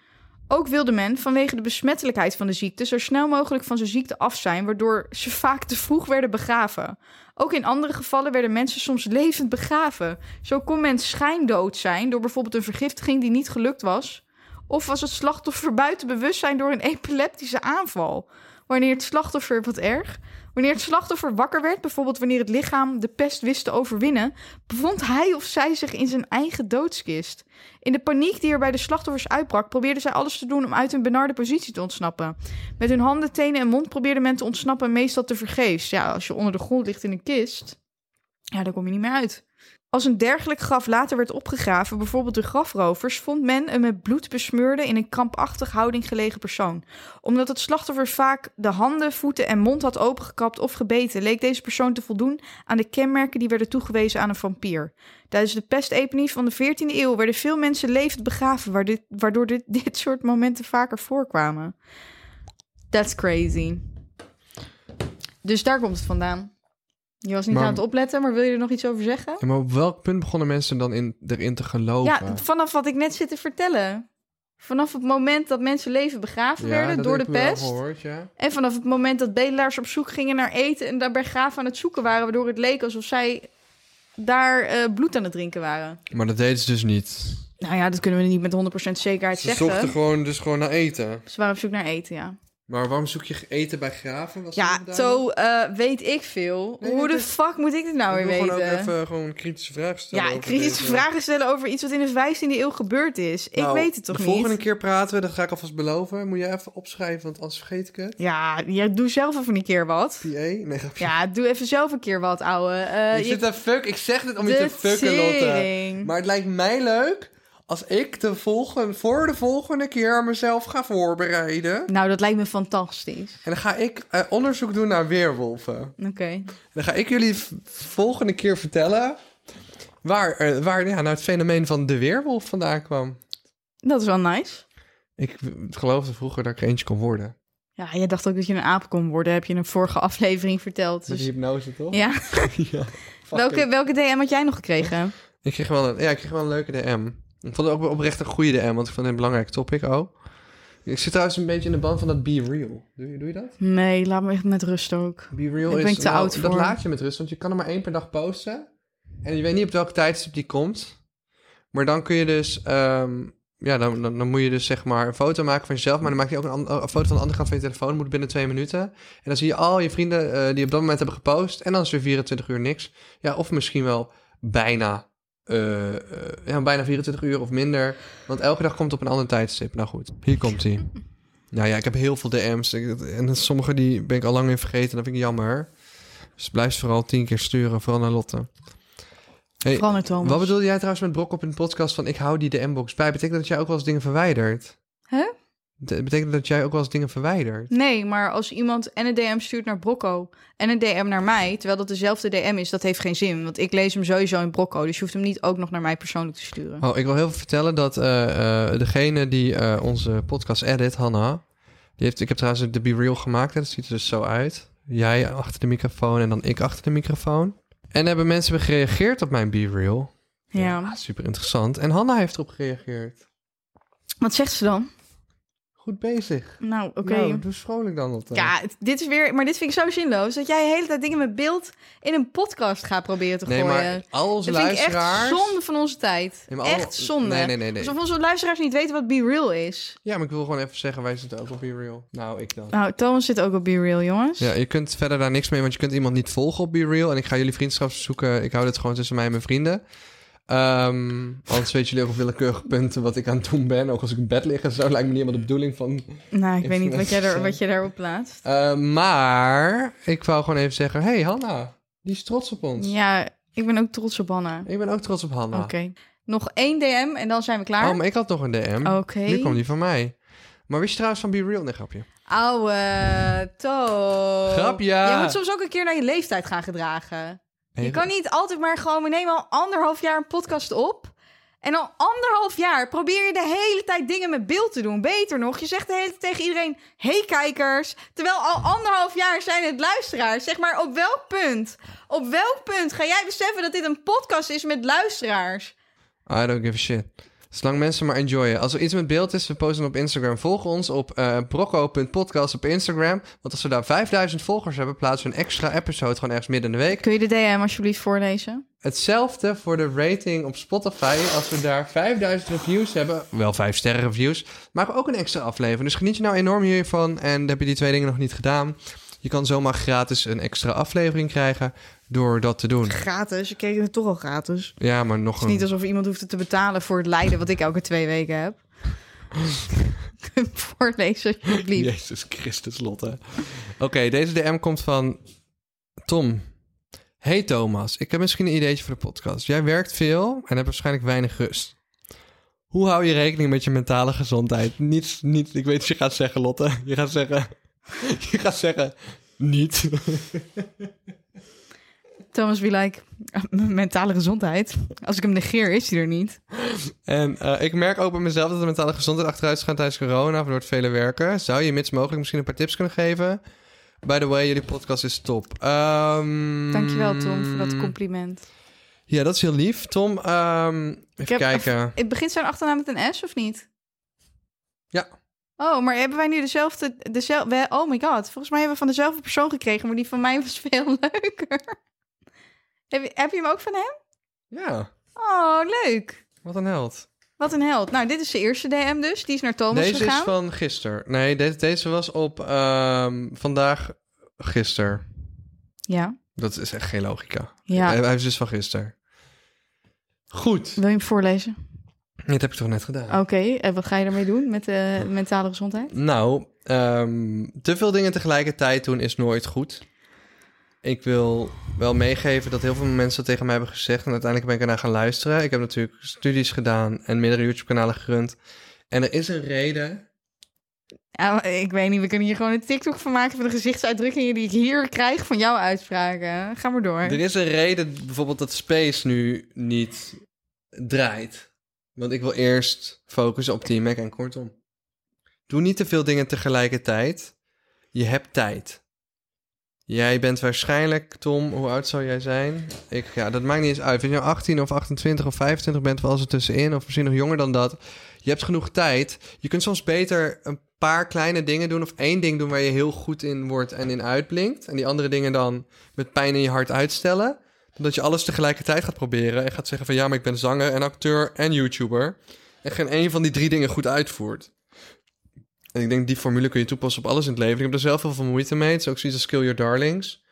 Ook wilde men vanwege de besmettelijkheid van de ziekte zo snel mogelijk van zijn ziekte af zijn, waardoor ze vaak te vroeg werden begraven. Ook in andere gevallen werden mensen soms levend begraven. Zo kon men schijndood zijn door bijvoorbeeld een vergiftiging die niet gelukt was. Of was het slachtoffer buiten bewustzijn door een epileptische aanval. Wanneer het slachtoffer, wat erg, wanneer het slachtoffer wakker werd, bijvoorbeeld wanneer het lichaam de pest wist te overwinnen, bevond hij of zij zich in zijn eigen doodskist. In de paniek die er bij de slachtoffers uitbrak, probeerden zij alles te doen om uit hun benarde positie te ontsnappen. Met hun handen, tenen en mond probeerde men te ontsnappen, meestal te vergeefs. Ja, als je onder de grond ligt in een kist, ja, dan kom je niet meer uit. Als een dergelijk graf later werd opgegraven, bijvoorbeeld de grafrovers, vond men een met bloed besmeurde, in een krampachtig houding gelegen persoon. Omdat het slachtoffer vaak de handen, voeten en mond had opengekapt of gebeten, leek deze persoon te voldoen aan de kenmerken die werden toegewezen aan een vampier. Tijdens de pestepidemie van de 14e eeuw werden veel mensen levend begraven, waardoor dit, dit soort momenten vaker voorkwamen. That's crazy. Dus daar komt het vandaan. Je was niet Maar- aan het opletten, maar wil je er nog iets over zeggen? Ja, maar op welk punt begonnen mensen dan in, erin te geloven? Ja, vanaf wat ik net zit te vertellen. Vanaf het moment dat mensen leven begraven Ja, werden door de heb ik wel pest. Gehoord, ja. En vanaf het moment dat bedelaars op zoek gingen naar eten en daarbij graven aan het zoeken waren, waardoor het leek alsof zij daar eh, bloed aan het drinken waren. Maar dat deden ze dus niet. Nou ja, dat kunnen we niet met 100% zekerheid Ze zeggen. zochten gewoon, dus gewoon naar eten. Ze waren op zoek naar eten, ja. Maar waarom zoek je eten bij graven? Was Ja, zo eh, weet ik veel. Nee, Hoe de fuck moet ik dit nou weer weten? gewoon ook even gewoon kritische vragen stellen. ja, kritische deze- vragen stellen over iets wat in de 15e eeuw gebeurd is. Ik Nou, weet het toch de niet? volgende keer praten we, dat ga ik alvast beloven. Moet je even opschrijven, want anders vergeet ik het. Ja, ja, doe zelf even een keer wat. PA? Nee. Ja, doe even zelf een keer wat, ouwe. Eh, ik je- zit te fuck. Ik zeg dit om je de te fucken, Lotte. Maar het lijkt mij leuk als ik de volgende, voor de volgende keer mezelf ga voorbereiden. Nou, dat lijkt me fantastisch. En dan ga ik eh, onderzoek doen naar weerwolven. Oké. Dan ga ik jullie volgende keer vertellen waar, eh, waar ja, nou het fenomeen van de weerwolf vandaan kwam. Dat is wel nice. Ik geloofde vroeger dat ik eentje kon worden. Ja, jij dacht ook dat je een aap kon worden. Heb je in een vorige aflevering verteld. Met Dus... die hypnose, toch? Ja. ja. Welke, welke DM had jij nog gekregen? Ik kreeg wel een, ja, ik kreeg wel een leuke DM. Ik vond het ook oprecht een goede DM, want ik vond het een belangrijk topic ook. Ik zit trouwens een beetje in de band van dat Be Real. Doe je, doe je dat? Nee, laat me echt met rust ook. Be Real Daar is... ben ik te nou, oud Dat voor. laat je met rust, want je kan er maar één per dag posten. En je weet niet op welke tijdstip die komt. Maar dan kun je dus... ehm, ja, dan, dan, dan moet je dus zeg maar een foto maken van jezelf. Maar dan maak je ook een foto van de andere kant van je telefoon. Moet binnen twee minuten. En dan zie je al je vrienden eh, die op dat moment hebben gepost. En dan is er 24 uur niks. Ja, of misschien wel bijna... eh, eh, ja, bijna 24 uur of minder. Want elke dag komt op een ander tijdstip. Nou goed, hier komt hij. Nou ja, ik heb heel veel DM's. En sommige die ben ik al lang weer vergeten. Dat vind ik jammer. Dus blijf vooral tien keer sturen. Vooral naar Lotte. Hey, Vooral naar Thomas. wat bedoelde jij trouwens met Brok op in de podcast van... ik hou die DM-box bij? Betekent dat jij ook wel eens dingen verwijdert? Hè? De- betekent dat jij ook wel eens dingen verwijdert? Nee, maar als iemand en een DM stuurt naar Brocco en een DM naar mij, terwijl dat dezelfde DM is, dat heeft geen zin. Want ik lees hem sowieso in Brocco, dus je hoeft hem niet ook nog naar mij persoonlijk te sturen. Oh, ik wil heel veel vertellen dat eh, eh, degene die eh, onze podcast edit, Hanna... Die heeft, ik heb trouwens de Be Real gemaakt. Hè, dat ziet er dus zo uit. Jij achter de microfoon en dan ik achter de microfoon. En hebben mensen gereageerd op mijn Be Real. Ja. super interessant. En Hanna heeft erop gereageerd. Wat zegt ze dan? Goed bezig. Nou, oké. Nou, doe vrolijk dan op. Ja, het- dit is weer, maar dit vind ik zo zinloos. Dat jij de hele tijd dingen met beeld in een podcast gaat proberen te Nee, gooien. maar al onze dat vind ik echt luisteraars... zonde van onze tijd. Nee, maar al- echt zonde. Nee, nee, nee, nee. Alsof onze luisteraars niet weten wat Be Real is. Ja, maar ik wil gewoon even zeggen, wij zitten ook op Be Real. Nou, ik dan. Nou, Thomas zit ook op Be Real, jongens. Ja, je kunt verder daar niks mee, want je kunt iemand niet volgen op Be Real. En ik ga jullie vriendschap zoeken. Ik hou dit gewoon tussen mij en mijn vrienden. Ehm, anders weten jullie ook op willekeurige punten wat ik aan het doen ben. Ook als ik in bed lig en zo, lijkt me niet helemaal de bedoeling van... Nou, ik weet niet wat jij, er, wat je daarop plaatst. Eh, maar ik wou gewoon even zeggen, hey Hanna, die is trots op ons. Ja, ik ben ook trots op Hanna. Ik ben ook trots op Hanna. Oké. Nog één DM en dan zijn we klaar. Oh, maar ik had nog een DM. Oké. Nu kwam die van mij. Maar wist je trouwens van Be Real? Nee, grapje. Ouwe, To. Grapje. Je moet soms ook een keer naar je leeftijd gaan gedragen. Je kan niet altijd maar gewoon... We nemen al anderhalf jaar een podcast op. En al anderhalf jaar probeer je de hele tijd dingen met beeld te doen. Beter nog, je zegt de hele tijd tegen iedereen... Hey kijkers. Terwijl al anderhalf jaar zijn het luisteraars. Zeg maar, op welk punt? Op welk punt ga jij beseffen dat dit een podcast is met luisteraars? I don't give a shit. Zolang mensen maar enjoyen. Als er iets met beeld is, we posten op Instagram. Volg ons op eh brocco.podcast op Instagram. Want als we daar 5000 volgers hebben, plaatsen we een extra episode gewoon ergens midden in de week. Kun je de DM alsjeblieft voorlezen? Hetzelfde voor de rating op Spotify. Als we daar 5000 reviews hebben, wel 5 sterren reviews, maken we ook een extra aflevering. Dus geniet je nou enorm hiervan en heb je die twee dingen nog niet gedaan. Je kan zomaar gratis een extra aflevering krijgen door dat te doen. Gratis. Je kreeg het toch al gratis. Ja, maar nog Het is niet alsof iemand hoeft te betalen voor het lijden wat ik elke twee weken heb. Voorlezen alsjeblieft? Jezus Christus, Lotte. Oké, deze DM komt van Tom. Hey Thomas, ik heb misschien een ideetje voor de podcast. Jij werkt veel en hebt waarschijnlijk weinig rust. Hoe hou je rekening met je mentale gezondheid? Niet, niet, ik weet wat je gaat zeggen, Lotte. Je gaat zeggen, je gaat zeggen, niet. Thomas wie like, mentale gezondheid. Als ik hem negeer, is hij er niet. En eh, ik merk ook bij mezelf dat de mentale gezondheid achteruit is gegaan tijdens corona, door het vele werken. Zou je mits mogelijk misschien een paar tips kunnen geven? By the way, jullie podcast is top. Ehm, Dankjewel Tom voor dat compliment. Ja, dat is heel lief. Tom, ehm, even heb- kijken. Het begint zijn achternaam met een S of niet? Ja. Oh, maar hebben wij nu dezelfde, dezelfde... Oh my god, volgens mij hebben we van dezelfde persoon gekregen, maar die van mij was veel leuker. Heb je, heb je hem ook van hem? Ja, Oh, leuk. wat een held. Wat een held. Nou, dit is de eerste DM dus. Die is naar Thomas Deze gegaan. is van gisteren. Nee, deze, deze was op ehm, vandaag gisteren. Ja. Dat is echt geen logica. Ja. Hij, hij is dus van gisteren. Goed. Wil je hem voorlezen? Dit heb ik toch net gedaan. Oké, en wat ga je ermee doen met de mentale gezondheid? Nou, ehm, te veel dingen tegelijkertijd doen is nooit goed. Ik wil wel meegeven dat heel veel mensen dat tegen mij hebben gezegd. En uiteindelijk ben ik ernaar gaan luisteren. Ik heb natuurlijk studies gedaan en meerdere YouTube-kanalen gerund. En er is een reden. Ja, ik weet niet, we kunnen hier gewoon een TikTok van maken van de gezichtsuitdrukkingen die ik hier krijg van jouw uitspraken. Ga maar door. Er is een reden bijvoorbeeld dat Space nu niet draait. Want ik wil eerst focussen op Team Mac en kortom. Doe niet te veel dingen tegelijkertijd. Je hebt tijd. Jij bent waarschijnlijk, Tom, hoe oud zou jij zijn? Ik, ja, dat maakt niet eens uit. Of je nou 18 of 28 of 25 bent, wel eens er tussenin, of misschien nog jonger dan dat. Je hebt genoeg tijd. Je kunt soms beter een paar kleine dingen doen of één ding doen waar je heel goed in wordt en in uitblinkt. En die andere dingen dan met pijn in je hart uitstellen. Dan dat je alles tegelijkertijd gaat proberen en gaat zeggen van ja, maar ik ben zanger en acteur en YouTuber. En geen één van die drie dingen goed uitvoert. En ik denk, die formule kun je toepassen op alles in het leven. Ik heb er zelf heel veel moeite mee. Is ook zoiets als Kill Your Darlings.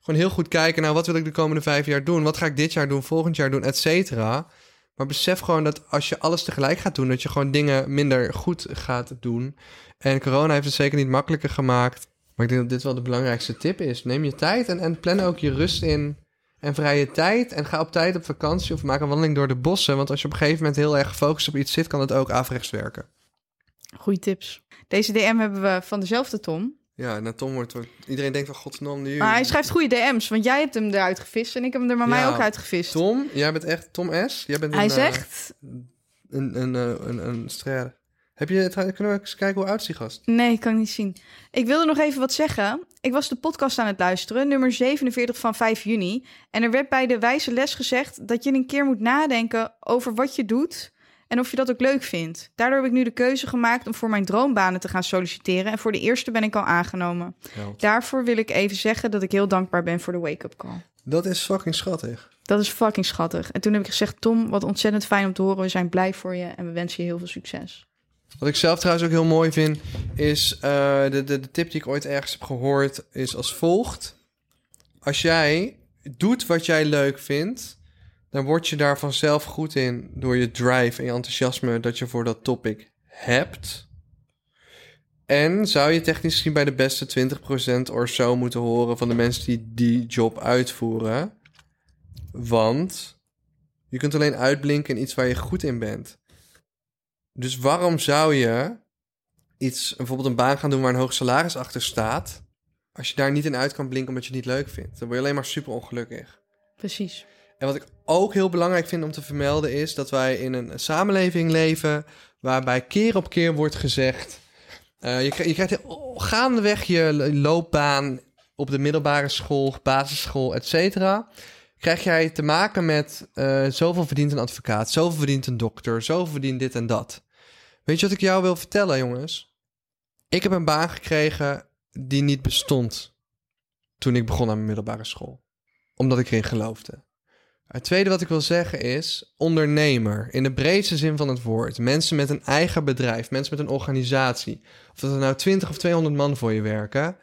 Gewoon heel goed kijken, nou, wat wil ik de komende vijf jaar doen? Wat ga ik dit jaar doen, volgend jaar doen, et cetera. Maar besef gewoon dat als je alles tegelijk gaat doen, dat je gewoon dingen minder goed gaat doen. En corona heeft het zeker niet makkelijker gemaakt. Maar ik denk dat dit wel de belangrijkste tip is. Neem je tijd en, en plan ook je rust in en vrije tijd. En ga op tijd op vakantie of maak een wandeling door de bossen. Want als je op een gegeven moment heel erg gefocust op iets zit, kan het ook averechts werken. Goeie tips. Deze DM hebben we van dezelfde Tom. Ja, en Tom wordt... Iedereen denkt van, godsnaam, nu... Maar hij schrijft goede DM's, want jij hebt hem eruit gevist en ik heb hem er maar mij ook uitgevist. Tom, jij bent echt... Tom S. Jij bent hij een, eh, zegt... een, een, een, een, een strijder. Heb je het... Kunnen we eens kijken hoe oud is die gast? Nee, kan ik niet zien. Ik wilde nog even wat zeggen. Ik was de podcast aan het luisteren, nummer 47 van 5 juni. En er werd bij de wijze les gezegd dat je een keer moet nadenken over wat je doet en of je dat ook leuk vindt. Daardoor heb ik nu de keuze gemaakt om voor mijn droombanen te gaan solliciteren. En voor de eerste ben ik al aangenomen. Held. Daarvoor wil ik even zeggen dat ik heel dankbaar ben voor de wake-up call. Dat is fucking schattig. Dat is fucking schattig. En toen heb ik gezegd, Tom, wat ontzettend fijn om te horen. We zijn blij voor je en we wensen je heel veel succes. Wat ik zelf trouwens ook heel mooi vind, is eh, de, de, de tip die ik ooit ergens heb gehoord, is als volgt. Als jij doet wat jij leuk vindt, dan word je daar vanzelf goed in door je drive en je enthousiasme dat je voor dat topic hebt. En zou je technisch gezien bij de beste 20% of zo moeten horen van de mensen die die job uitvoeren. Want je kunt alleen uitblinken in iets waar je goed in bent. Dus waarom zou je iets, bijvoorbeeld een baan gaan doen waar een hoog salaris achter staat, als je daar niet in uit kan blinken omdat je het niet leuk vindt? Dan word je alleen maar super ongelukkig. Precies. En wat ik ook heel belangrijk vind om te vermelden is dat wij in een samenleving leven waarbij keer op keer wordt gezegd, eh, je, je krijgt gaandeweg je loopbaan op de middelbare school, basisschool, et cetera, krijg jij te maken met eh, zoveel verdient een advocaat, zoveel verdient een dokter, zoveel verdient dit en dat. Weet je wat ik jou wil vertellen, jongens? Ik heb een baan gekregen die niet bestond toen ik begon aan mijn middelbare school. Omdat ik erin geloofde. Het tweede wat ik wil zeggen is ondernemer. In de breedste zin van het woord. Mensen met een eigen bedrijf, mensen met een organisatie. Of dat er nou 20 of 200 man voor je werken.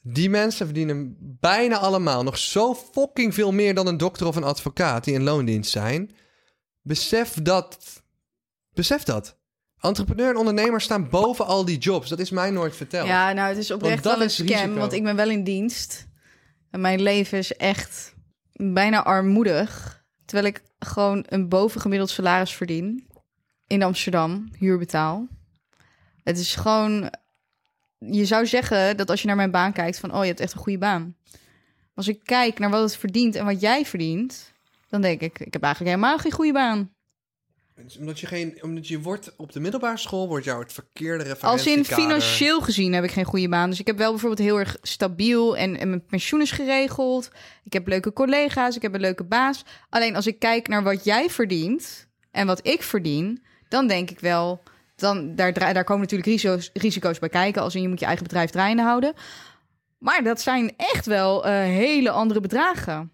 Die mensen verdienen bijna allemaal nog zo fucking veel meer dan een dokter of een advocaat die in loondienst zijn. Besef dat. Besef dat. Entrepreneur en ondernemer staan boven al die jobs. Dat is mij nooit verteld. Ja, nou, het is oprecht wel een scam, risico. want ik ben wel in dienst. En mijn leven is echt bijna armoedig. Terwijl ik gewoon een bovengemiddeld salaris verdien. In Amsterdam, huur betaal. Het is gewoon... Je zou zeggen dat als je naar mijn baan kijkt van... Oh, je hebt echt een goede baan. Als ik kijk naar wat het verdient en wat jij verdient... Dan denk ik, ik heb eigenlijk helemaal geen goede baan. Omdat je geen. Omdat je wordt op de middelbare school wordt jou het verkeerde Als referentiekader. in financieel gezien heb ik geen goede baan. Dus ik heb wel bijvoorbeeld heel erg stabiel en, en mijn pensioen is geregeld. Ik heb leuke collega's, ik heb een leuke baas. Alleen als ik kijk naar wat jij verdient en wat ik verdien, dan denk ik wel, dan, daar, daar komen natuurlijk risico's, risico's bij kijken. Als in je moet je eigen bedrijf draaiende houden. Maar dat zijn echt wel eh, hele andere bedragen.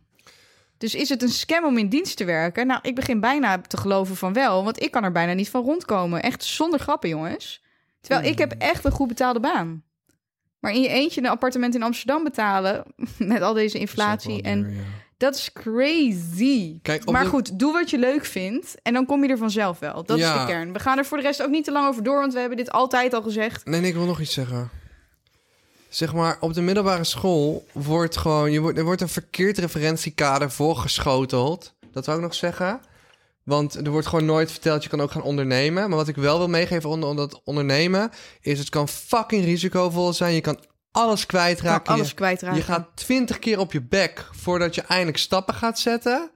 Dus is het een scam om in dienst te werken? Nou, ik begin bijna te geloven van wel, want ik kan er bijna niet van rondkomen. Echt zonder grappen, jongens. Terwijl ik Hmm. heb echt een goed betaalde baan. Maar in je eentje een appartement in Amsterdam betalen met al deze inflatie en dat is crazy. Kijk, maar de- goed, doe wat je leuk vindt en dan kom je er vanzelf wel. Dat Ja. is de kern. We gaan er voor de rest ook niet te lang over door, want we hebben dit altijd al gezegd. Nee, nee, ik wil nog iets zeggen. Zeg maar, op de middelbare school wordt gewoon... Je wordt, er wordt een verkeerd referentiekader voorgeschoteld. Dat wou ik nog zeggen. Want er wordt gewoon nooit verteld, je kan ook gaan ondernemen. Maar wat ik wel wil meegeven onder, onder dat ondernemen... is het kan fucking risicovol zijn. Je kan alles kwijtraken. Kan alles Je- kwijtraken. Je gaat twintig keer op je bek voordat je eindelijk stappen gaat zetten.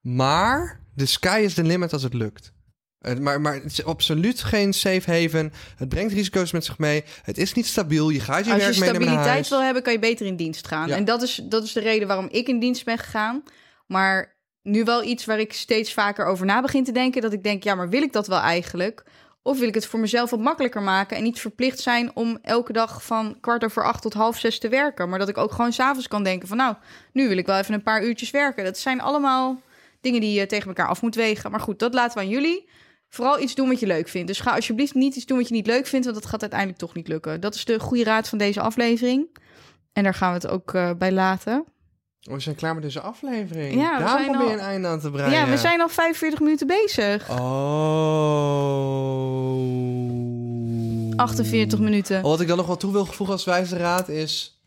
Maar de sky is the limit als het lukt. Eh, Maar, maar het is absoluut geen safe haven. Het brengt risico's met zich mee. Het is niet stabiel. Je gaat je Als je werk meenemen naar stabiliteit huis. wil hebben, kan je beter in dienst gaan. Ja. En dat is, dat is de reden waarom ik in dienst ben gegaan. Maar nu wel iets waar ik steeds vaker over na begin te denken. Dat ik denk, ja, maar wil ik dat wel eigenlijk? Of wil ik het voor mezelf wat makkelijker maken en niet verplicht zijn om elke dag van kwart over acht tot half zes te werken. Maar dat ik ook gewoon s'avonds kan denken van nou, nu wil ik wel even een paar uurtjes werken. Dat zijn allemaal dingen die je tegen elkaar af moet wegen. Maar goed, dat laten we aan jullie. Vooral iets doen wat je leuk vindt. Dus ga alsjeblieft niet iets doen wat je niet leuk vindt, want dat gaat uiteindelijk toch niet lukken. Dat is de goede raad van deze aflevering. En daar gaan we het ook eh, bij laten. Oh, we zijn klaar met deze aflevering. Ja, we Daar zijn probeer je al- een einde aan te breien. Ja, we zijn al 45 minuten bezig. Oh. 48 minuten. Wat ik dan nog wel toe wil voegen als wijze raad is...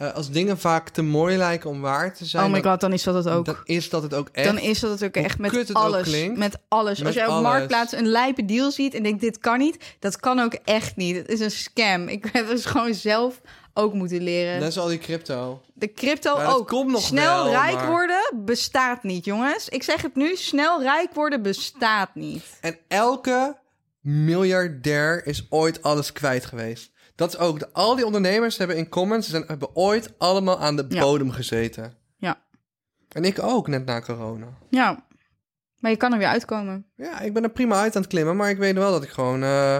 eh, als dingen vaak te mooi lijken om waar te zijn... Oh my dan, god, dan is dat het ook. dan is dat het ook echt. Dan is dat het ook echt met het ook alles. klinkt. Met alles. Met Als jij op. Marktplaats een lijpe deal ziet en denkt, dit kan niet. Dat kan ook echt niet. Het is een scam. Ik heb het gewoon zelf ook moeten leren. Net als al die crypto. De crypto Ja, ook. komt nog snel wel, rijk maar- worden bestaat niet, jongens. Ik zeg het nu, snel rijk worden bestaat niet. En elke miljardair is ooit alles kwijt geweest. Dat is ook... De, al die ondernemers hebben in common... Ze zijn, hebben ooit allemaal aan de Ja. bodem gezeten. Ja. En ik ook, net na corona. Ja. Maar je kan er weer uitkomen. Ja, ik ben er prima uit aan het klimmen, maar ik weet wel dat ik gewoon... eh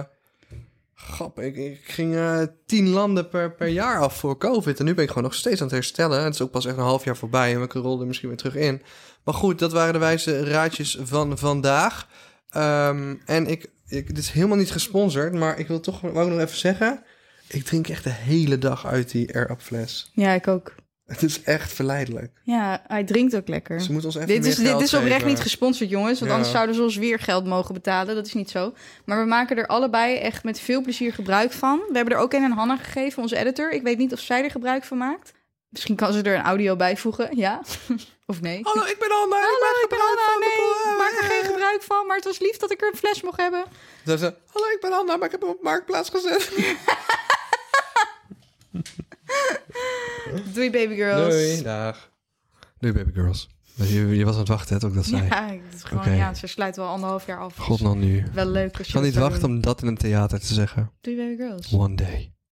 grap, ik, ik ging eh, tien landen per, per jaar af voor COVID. En nu ben ik gewoon nog steeds aan het herstellen. Het is ook pas echt een half jaar voorbij en ik rolde er misschien weer terug in. Maar goed, dat waren de wijze raadjes van vandaag. Ehm, en ik, ik, dit is helemaal niet gesponsord, maar ik wil toch wou ik nog even zeggen... Ik drink echt de hele dag uit die air-up fles. Ja, ik ook. Het is echt verleidelijk. Ja, hij drinkt ook lekker. Ze moeten ons even Dit is, dit is oprecht niet gesponsord, jongens. Want Ja. anders zouden ze ons weer geld mogen betalen. Dat is niet zo. Maar we maken er allebei echt met veel plezier gebruik van. We hebben er ook een aan Hanna gegeven, onze editor. Ik weet niet of zij er gebruik van maakt. Misschien kan ze er een audio bij voegen, ja? of nee? Hallo, ik ben Anna. Hallo, ik ben Hanna. de Nee, ik maak er geen gebruik van. Maar het was lief dat ik er een fles mocht hebben. Ze hallo, ik ben Anna, maar ik heb hem op Marktplaats gezet. Doei, baby girls. Doei, dag. Doei, baby girls. Je, je was aan het wachten, hè, ik dat zei. Ja, het is gewoon, ja, ze sluit wel anderhalf jaar af. God, nou nu. Wel leuk als Ik je kan dat niet wachten doen. om dat in een theater te zeggen. Doei, baby girls. One day.